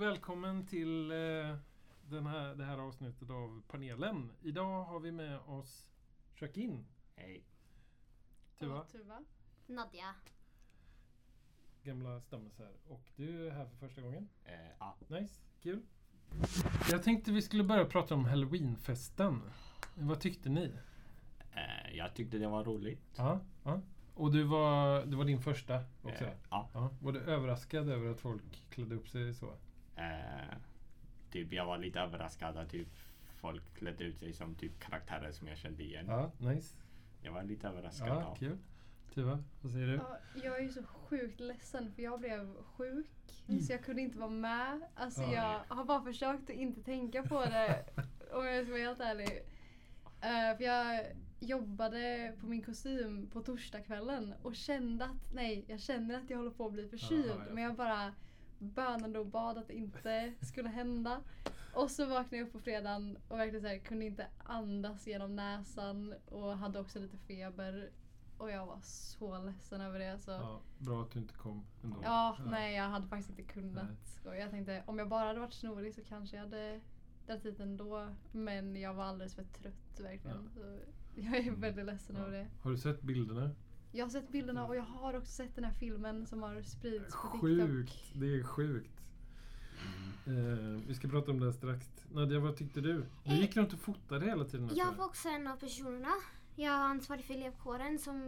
välkommen till eh, den här, det här avsnittet av panelen. Idag har vi med oss Jacqueline, Hej. Tuva, Tuva. Nadja. gamla stammisar. Och du är här för första gången. Eh, ja. Nice, kul. Jag tänkte vi skulle börja prata om Halloweenfesten. Vad tyckte ni? Eh, jag tyckte det var roligt. Ja, ja. Och du var, det var din första också? Eh, ja. Ja. Var du överraskad över att folk klädde upp sig så? Eh, typ jag var lite överraskad att typ folk klädde ut sig som typ karaktärer som jag kände igen. Ja, nice. Jag var lite överraskad. Ja, av. kul. Tuva, vad säger du? Ja, jag är ju så sjukt ledsen för jag blev sjuk. Mm. Så jag kunde inte vara med. Alltså Ja. jag har bara försökt att inte tänka på det. om jag ska vara helt ärlig. Eh, för jag jobbade på min kostym på torsdagskvällen och kände att nej, jag känner att jag håller på att bli förkyld. Ja, ja. Men jag bara bönade och bad att det inte skulle hända. Och så vaknade jag upp på fredagen och verkligen så här, kunde inte andas genom näsan och hade också lite feber. Och jag var så ledsen över det. Så. Ja, bra att du inte kom ändå. Ja, nej jag hade faktiskt inte kunnat. Nej. Och jag tänkte om jag bara hade varit snorig så kanske jag hade dragit hit ändå. Men jag var alldeles för trött verkligen. Så jag är väldigt ledsen över det. Har du sett bilderna? Jag har sett bilderna och jag har också sett den här filmen som har spridits på TikTok. Sjukt! Det är sjukt. Eh, vi ska prata om det strax. Nadja, vad tyckte du? Du gick runt och fotade hela tiden. Jag var också en av personerna. Jag är ansvarig för elevkåren som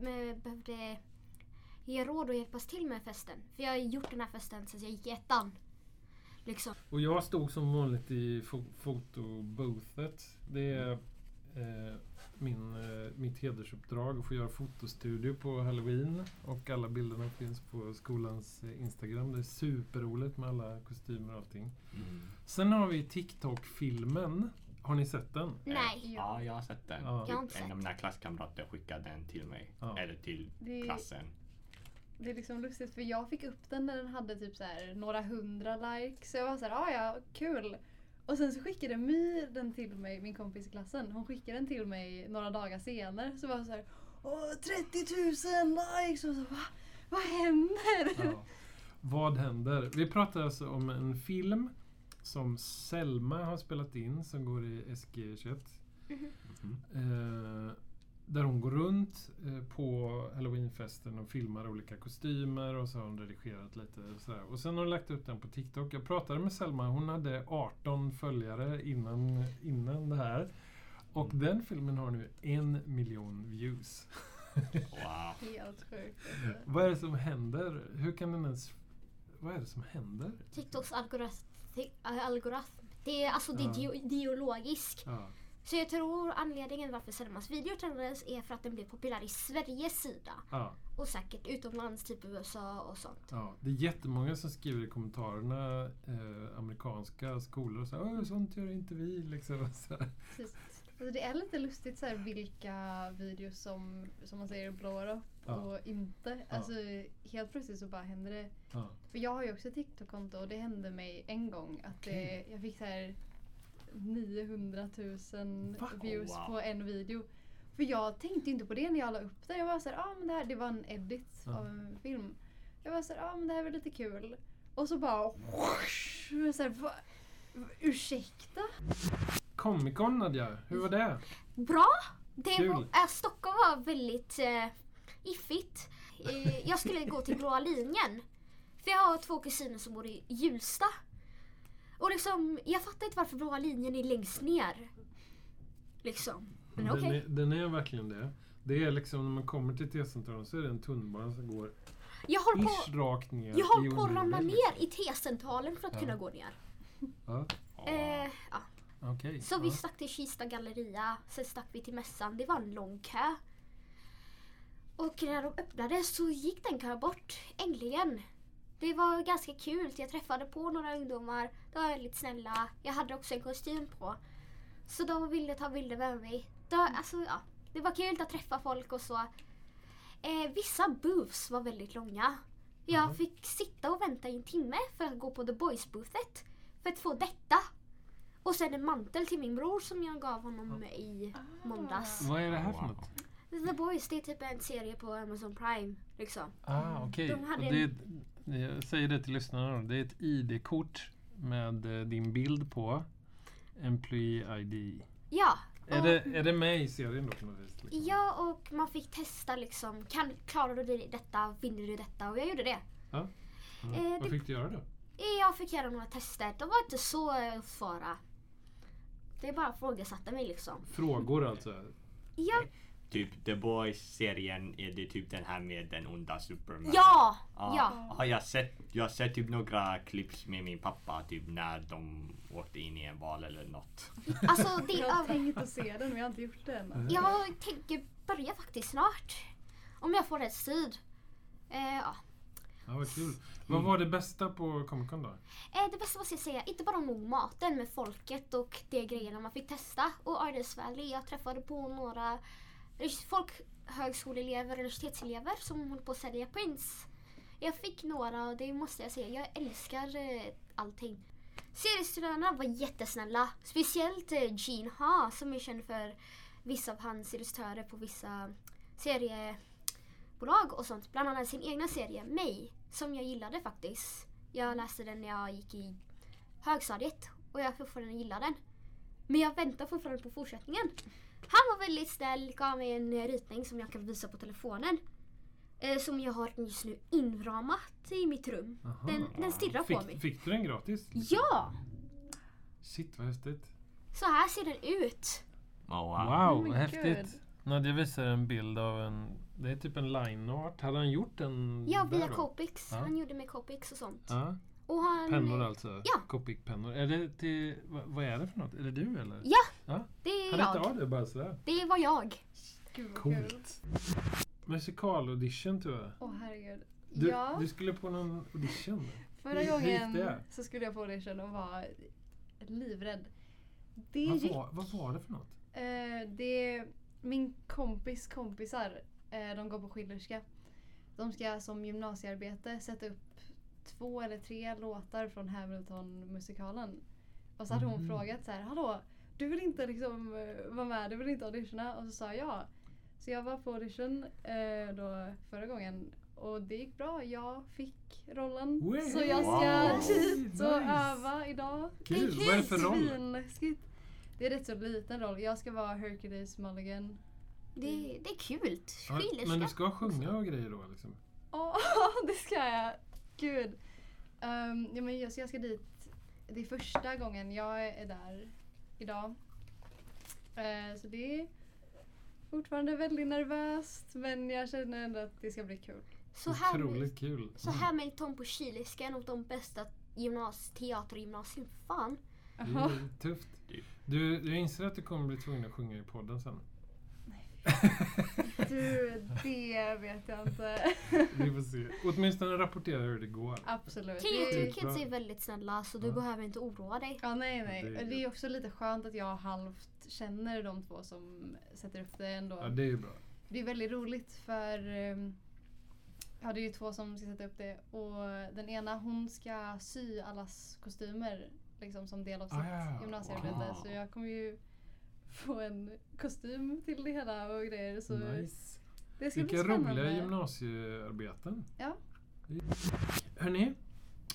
eh, behövde ge råd och hjälpas till med festen. För jag har gjort den här festen sedan jag gick i ettan. Liksom. Och jag stod som vanligt i fo- fotobothet. Det är eh, min, eh, mitt hedersuppdrag att få göra fotostudio på Halloween. Och alla bilderna finns på skolans eh, Instagram. Det är superroligt med alla kostymer och allting. Mm. Sen har vi TikTok-filmen. Har ni sett den? Nej. Ja, jag har sett den. Ja. Jag har inte Typ en av mina klasskamrater skickade den till mig. Ja. Eller till Det- klassen. Det är liksom lustigt för jag fick upp den när den hade typ så här några hundra likes. Så jag var så här, ah, ja kul. Och sen så skickade My den till mig, min kompis i klassen. Hon skickade den till mig några dagar senare. Så var så här, åh 30 000 likes! Och så va? Vad händer? Ja. Vad händer? Vi pratar alltså om en film som Selma har spelat in som går i SG21. Mhm. Eh, där hon går runt eh, på halloweenfesten och filmar olika kostymer och så har hon redigerat lite och sådär. Och sen har hon lagt upp den på TikTok. Jag pratade med Selma, hon hade 18 följare innan, innan det här. Och den filmen har nu en miljon views. Wow. Helt sjukt. Alltså. Vad är det som händer? Hur kan den ens... Vad är det som händer? TikToks algoritm, algoritm det är, alltså, det är Ja. ideologisk. Ja. Så jag tror anledningen varför Selmas video trendades är för att den blev populär i Sveriges sida. Ja, Och säkert utomlands, typ USA och sånt. ja. Det är jättemånga som skriver i kommentarerna eh, amerikanska skolor och säger sånt gör inte vi. Liksom. Så här. Alltså det är lite lustigt så här, vilka videos som, som man säger blåar upp Ja. och inte. Ja. Alltså helt plötsligt så bara händer det. Ja. För jag har ju också ett TikTok-konto och det hände mig en gång att det, jag fick så här 900 000 Va? views Wow. på en video. För jag tänkte inte på det när jag la upp det. Jag var så här, ah, men det här det var en edit Ja. av en film. Jag var så här, ah, men det här är väl lite kul. Och så bara whoosh, jag var så här, va, ursäkta? Comic Con Nadja, hur var det? Bra! Det Kul. var, äh, Stockholm var väldigt äh, iffigt. Eh, jag skulle gå till blåa linjen. För jag har två kusiner som bor i Hjulsta. Och liksom, jag fattar inte varför blåa linjen är längst ner. Liksom. Men Den, okej. är, den är verkligen det. Det är liksom när man kommer till T-centralen så är det en tunnelbana som går Jag håller på, rakt ner jag i håller på att ramla liksom. ner i T-centralen för att Ja. kunna gå ner. Ja, Eh, ja. okej. Så vi stack till Kista galleria, sen stack vi till mässan. Det var en lång kö. Och när de öppnade så gick den kön bort, äntligen. Det var ganska kul. Jag träffade på några ungdomar. De var väldigt snälla. Jag hade också en kostym på. Så de ville ta bilder med mig. De, alltså, ja. det var kul att träffa folk och så. Eh, vissa booths var väldigt långa. Jag Mhm. fick sitta och vänta i en timme för att gå på The Boys-boothet. För att få detta. Och sen en mantel till min bror som jag gav honom i måndags. Vad är det här för något? The Boys det är typ en serie på Amazon Prime. Liksom. Ah, okej. De hade det Jag säger det till lyssnarna. Det är ett ID-kort med eh, din bild på. Employee ID. Ja. Är det, är det med i serien då på något vis? liksom? Ja, och man fick testa liksom. Kan, klarar du detta? Vinner du detta? Och jag gjorde det. Ja. Eh, Vad fick du göra då? Jag fick göra några tester. De var inte så eh, svåra. Det bara frågasatte mig liksom. Frågor alltså? Ja, Typ The Boys-serien, är det typ den här med den onda Superman? ja, Ja. ja. Har jag sett, jag har sett typ några clips med min pappa typ när de åkte in i en val eller något. Alltså det Jag har är tänkt att se den men jag har inte gjort det än. Jag tänker börja faktiskt snart. Om jag får rätt tid. Eh, ja. Ja, vad kul. Vad var det bästa på Comic Con då? Eh, det bästa måste jag säga, inte bara nog maten med folket och de grejerna man fick testa. Och Artist Valley, jag träffade på några folkhögskoleelever och universitetselever som håller på att sälja prints. Jag fick några och det måste jag säga, jag älskar eh, allting. Seriestudenterna var jättesnälla. Speciellt eh, Gene Ha som är känd för vissa av hans illustratörer på vissa seriebolag och sånt. Bland annat sin egna serie, Mig, som jag gillade faktiskt. Jag läste den när jag gick i högstadiet och jag fortfarande gillar den. Men jag väntar fortfarande på fortsättningen. Han var väldigt snäll, gav mig en eh, ritning som jag kan visa på telefonen. Eh, som jag har just nu inramat i mitt rum. Aha. Den, den stirrar på mig. Fick, fick du den gratis? Ja! Shit vad häftigt. Så här ser den ut. Oh, wow. Wow, Oh häftigt. God. Nadja visar en bild av en... Det är typ en line art. Hade han gjort den Ja, via? Copics. Ja. Han gjorde med Copics och sånt. Ja, Och han, pennor alltså? Ja. Copic-pennor. Är det till... Vad, vad är det för något? Är det du eller? Ja, ja. det är Han jag. av det bara sådär? Det var jag. Gud vad kul. Coolt. Musikal-audition tror jag. Åh herregud. Du, ja, du skulle på någon audition? förra gången så skulle jag på audition och var livrädd. Det Vad gick var, vad var det för något? Eh, det min kompis kompisar, eh, de går på Schillerska. De ska som gymnasiearbete sätta upp två eller tre låtar från Hamilton-musikalen. Och så hade hon Mhm. frågat så här, hallå, du vill inte liksom eh, vara med, du vill inte auditiona? Och så sa jag ja. Så jag var på audition eh, då förra gången och det gick bra. Jag fick rollen. Wow. Så jag ska Wow. hit och Nice. öva idag. Kul! Vad är det för roll? Det är rätt så liten roll. Jag ska vara Hercules Mulligan. Det, det är kul. Ja, Skillerska. men du ska sjunga och grejer då liksom? Åh, det ska jag! Gud. Um, ja, men jag, så jag ska dit. Det är första gången jag är där idag. Eh, så det är fortfarande väldigt nervöst men jag känner ändå att det ska bli kul. Så, här, Otroligt kul. så Hamilton på Chiliska är nog de bästa gymnas, teatergymnasium. Fan. Det är tufft. Du, du inser att du kommer bli tvungen att sjunga i podden sen? Du, det vet jag inte. Vi får se. Åtminstone rapportera hur det går. Absolut. Kids bra. är väldigt snälla så du Ja. behöver inte oroa dig. ja, nej, nej. Det är Det är också lite skönt att jag halvt känner de två som sätter upp det ändå. Ja, det är bra. Det är väldigt roligt för ehm, Ja det är ju två som ska sätta upp det och den ena hon ska sy allas kostymer liksom som del av sitt Ah, gymnasiearbete. Wow. Så jag kommer ju få en kostym till det hela och grejer. Så Nice. det ska Vilka bli spännande. roliga gymnasiearbeten. Ja. Hörni,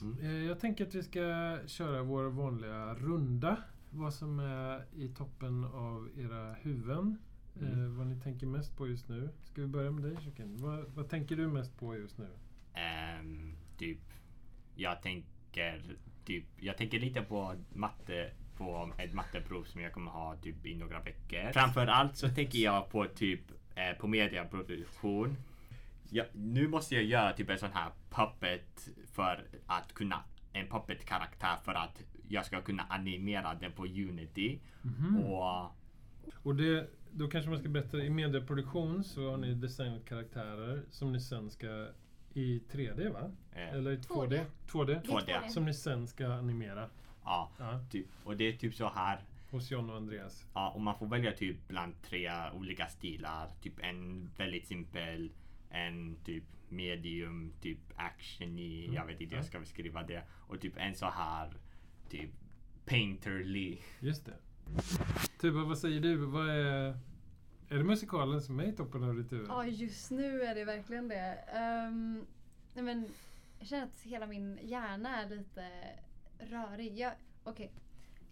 Mm. eh, jag tänker att vi ska köra vår vanliga runda. Vad som är i toppen av era huvuden. Eh, Mm. vad ni tänker mest på just nu. Ska vi börja med dig Shiken? Vad, vad tänker du mest på just nu? Ehm, typ, jag tänker, typ, jag tänker lite på matte på ett matteprov som jag kommer ha typ i några veckor. Framför allt så tänker jag på typ eh, på mediaproduktion. Ja, nu måste jag göra typ en sån här puppet för att kunna en puppet-karaktär för att jag ska kunna animera den på Unity. Mhm. Och Och det, då kanske man ska berätta, i medieproduktion så har ni designat karaktärer som ni sen ska i 3D va? eh, Eller i 2D? 2D. 2D? Det är 2D. två Som ni sen ska animera. Ja, Ja. typ, och det är typ så här. Hos John och Andreas. Ja, och man får välja typ bland tre olika stilar. Typ en väldigt simpel, en typ medium, typ actiony, Mm. jag vet inte hur jag Ja. ska beskriva det. Och typ en så här, typ painterly. Just det. Tuba, vad säger du? Vad är, är det musikalen som är i toppen av ditt huvud? Ja, just nu är det verkligen det. Ehm, nej men, jag känner att hela min hjärna är lite rörig. Jag, okej.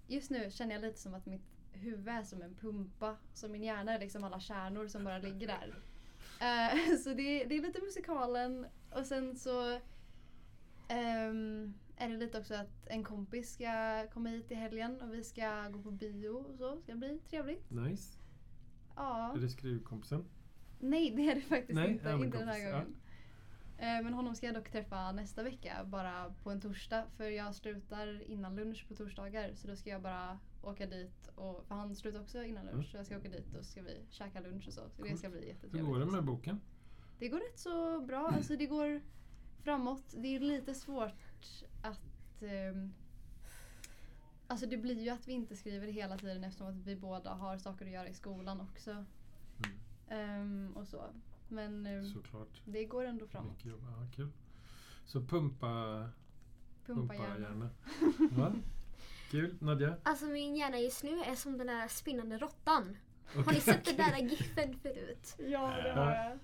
Just nu känner jag lite som att mitt huvud är som en pumpa. Så min hjärna är liksom alla kärnor som bara ligger där. Eh, så det, det är lite musikalen och sen så ehm, är det lite också att en kompis ska komma hit i helgen och vi ska gå på bio och så. Det ska bli trevligt. Nice. Ja. Är det skrivkompisen? Nej, det är det faktiskt Nej, inte. inte den här gången. Eh, Men honom ska jag dock träffa nästa vecka, bara på en torsdag. För jag slutar innan lunch på torsdagar. Så då ska jag bara åka dit. Och, för han slutar också innan lunch. Mm. Så jag ska åka dit och ska vi käka lunch och så. Så det ska bli Hur jättetrevligt. går det med boken? Det går rätt så bra. Alltså det går framåt. Det är lite svårt att... ehm, alltså det blir ju att vi inte skriver hela tiden eftersom att vi båda har saker att göra i skolan också. Ehm, och så. Men ehm, Såklart. det går ändå framåt. Mycket jobb. Ja, kul. Så pumpa, Pumpa pumpa. Va? Kul. Nadja? Alltså min hjärna just nu är som den där spinnande råttan. Har Okej, ni sett den där giffen förut? Ja, det har jag.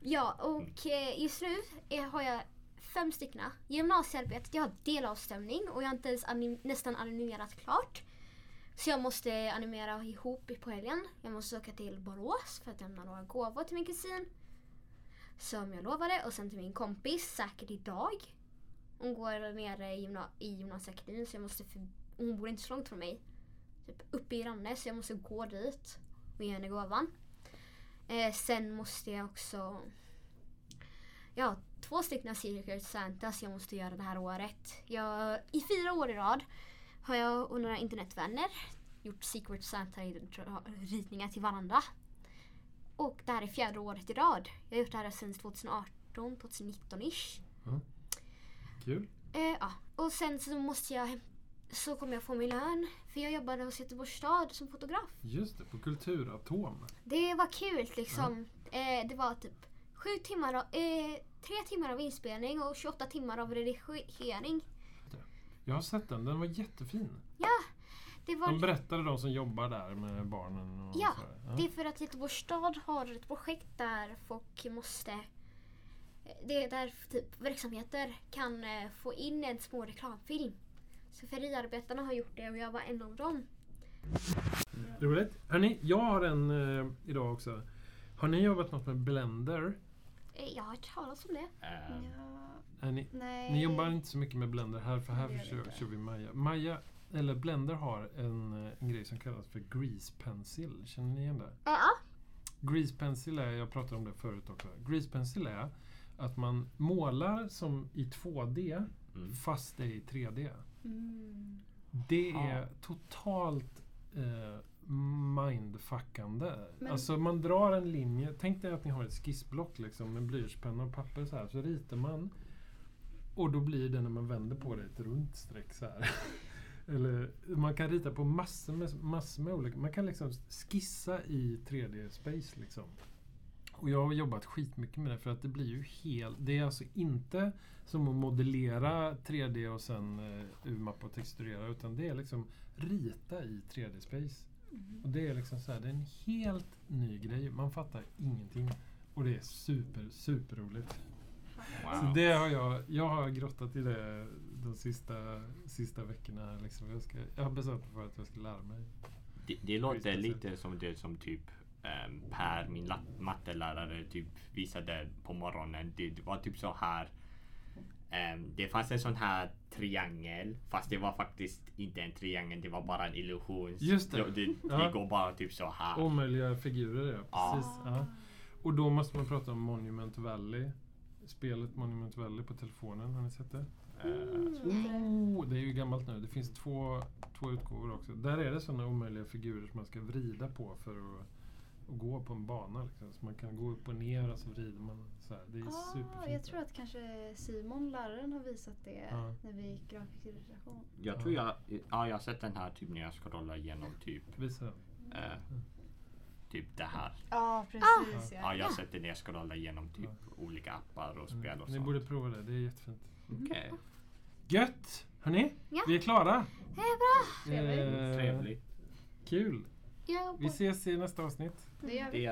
Ja, och eh, just nu är, har jag fem stycken. Gymnasiearbetet, jag har delavstämning och jag har inte ens anim- nästan animerat klart. Så jag måste animera ihop på helgen. Jag måste åka till Borås för att lämna några gåvor till min kusin. Som jag lovade. Och sen till min kompis, säkert idag. Hon går nere i, gymna- i gymnasieakademin så jag måste hon bor inte så långt från mig. Typ uppe i Ranne så jag måste gå dit och ge henne gåvan. Eh, sen måste jag också jag har två stycken Secret Santas jag måste göra det här året. Jag, I fyra år i rad har jag och några internetvänner gjort Secret Santa-ritningar till varandra. Och det här är fjärde året i rad. Jag har gjort det här sedan 2018, 2019-ish. Kul. Eh, ja. Och sen så måste jag så kommer jag få min lön. För jag jobbade hos Göteborgs stad som fotograf. Just det, på Kulturatom. Det var kul liksom. Eh, det var typ sju timmar av, eh, tre timmar av inspelning och 28 timmar av redigering. Jag har sett den, den var jättefin. Det var De berättade de som jobbar där med barnen. Och Ja, sådär. Det är för att Göteborgs stad har ett projekt där folk måste det är där typ verksamheter kan eh, få in en små reklamfilm. Så färgarbetarna har gjort det och jag var en av dem. Roligt. Hörni, jag har en eh, idag också. Har ni jobbat något med Blender? Eh, Jag har hört talas om det. Eh, Ja, ni, nej. ni jobbar inte så mycket med Blender här, för här kör, kör vi Maja. Maja, eller Blender har en, eh, en grej som kallas för Grease Pencil. Känner ni igen det? Ja. Grease Pencil är, jag pratade om det förut också. Grease Pencil är att man målar som i 2D mm. fast det är i 3D. Mm. Det Ja. är totalt eh, mindfuckande. Men- Alltså man drar en linje. Tänk dig att ni har ett skissblock liksom, med blyertspenna och papper så här. Så ritar man. Och då blir det när man vänder på det ett runt streck så här. Eller man kan rita på massor med, massor med olika... Man kan liksom skissa i 3D-space liksom. Och jag har jobbat skitmycket med det för att det blir ju helt... Det är alltså inte som att modellera 3D och sen eh, urmappa och texturera utan det är liksom rita i 3D-space. Och det är liksom så här, det är en helt ny grej. Man fattar ingenting. Och det är super, super roligt. Så Wow. det har jag, jag har grottat i det de sista, sista veckorna. Liksom. Jag, ska, jag har bestämt mig för att jag ska lära mig. Det, det låter lite som det som typ um, Per, min mattelärare, typ visade på morgonen. Det var typ så här. Ehm, det fanns en sån här triangel fast det var faktiskt inte en triangel, det var bara en illusion. Just det. Det, det, Ja. det går bara typ så här. Omöjliga figurer, ja. Ja. Precis. Ja. Och då måste man prata om Monument Valley. Spelet Monument Valley på telefonen. Har ni sett det? Eh, Oh, det är ju gammalt nu. Det finns två, två utgåvor också. Där är det sådana omöjliga figurer som man ska vrida på för att att gå på en bana. Liksom. Så man kan gå upp och ner och så vrider man. Så här. Det är Ah, superfint. jag tror att kanske Simon, läraren, har visat det Ja. när vi gick grafisk illustration. Jag tror jag, ja, jag har sett den här typ när jag scrollar igenom typ, Visa eh, typ det här. Ja, precis. Ja, jag har sett det när jag scrollar igenom typ olika appar och spel och Mm. Ni sånt. borde prova det. Det är jättefint. Okej, Gött! Hörni, Ja. vi är klara. Det är bra. Trevligt. Eh, trevligt. Kul. Vi ses i nästa avsnitt. Det gör vi. Det